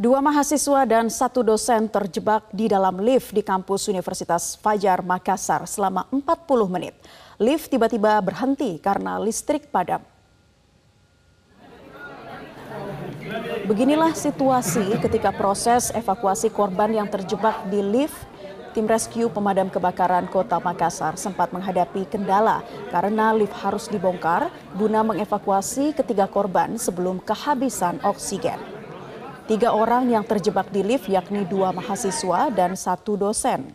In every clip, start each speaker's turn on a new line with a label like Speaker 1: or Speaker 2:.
Speaker 1: Dua mahasiswa dan satu dosen terjebak di dalam lift di kampus Universitas Fajar Makassar selama 40 menit. Lift tiba-tiba berhenti karena listrik padam. Beginilah situasi ketika proses evakuasi korban yang terjebak di lift. Tim rescue pemadam kebakaran Kota Makassar sempat menghadapi kendala karena lift harus dibongkar guna mengevakuasi ketiga korban sebelum kehabisan oksigen. Tiga orang yang terjebak di lift yakni dua mahasiswa dan satu dosen.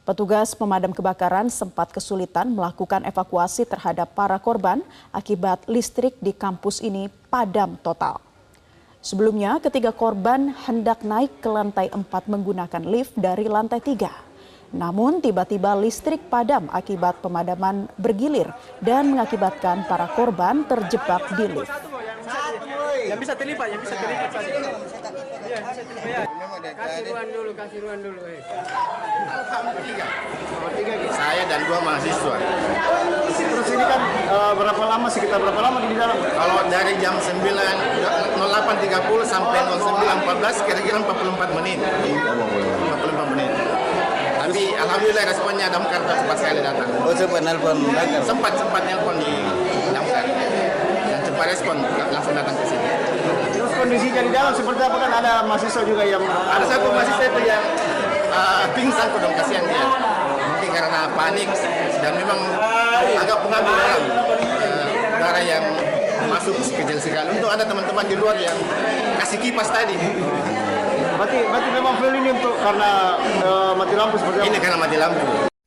Speaker 1: Petugas pemadam kebakaran sempat kesulitan melakukan evakuasi terhadap para korban akibat listrik di kampus ini padam total. Sebelumnya, ketiga korban hendak naik ke lantai 4 menggunakan lift dari lantai 3. Namun tiba-tiba listrik padam akibat pemadaman bergilir dan mengakibatkan para korban terjebak di lift.
Speaker 2: Yang bisa terlibat, yang bisa terlibat saja. Iya, Kasih ruang dulu, kasih ruang dulu. Eh.
Speaker 3: tiga. tiga saya dan dua mahasiswa.
Speaker 4: Terus ini kan uh, berapa lama sekitar berapa lama di dalam?
Speaker 3: Kalau dari jam 9 08.30 sampai 09.14 kira-kira 44 menit. 44 menit. Tapi alhamdulillah responnya damkar cepat sekali datang.
Speaker 4: Oh sempat nelpon.
Speaker 3: Sempat sempat nelpon di damkar. Dan cepat respon langsung datang ke sini.
Speaker 4: Di dalam seperti apa kan ada mahasiswa juga yang
Speaker 3: Ada satu mahasiswa itu yang uh, pingsan kok dong kasihan dia. Mungkin karena panik dan memang agak pengaruh dalam uh, udara yang masuk kecil sekali. Untuk ada teman-teman di luar yang kasih kipas tadi.
Speaker 4: berarti berarti memang fuel ini untuk karena uh, mati lampu seperti apa?
Speaker 3: Ini karena mati lampu.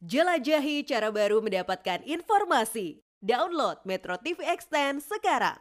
Speaker 5: Jelajahi cara baru mendapatkan informasi. Download Metro TV Extend sekarang.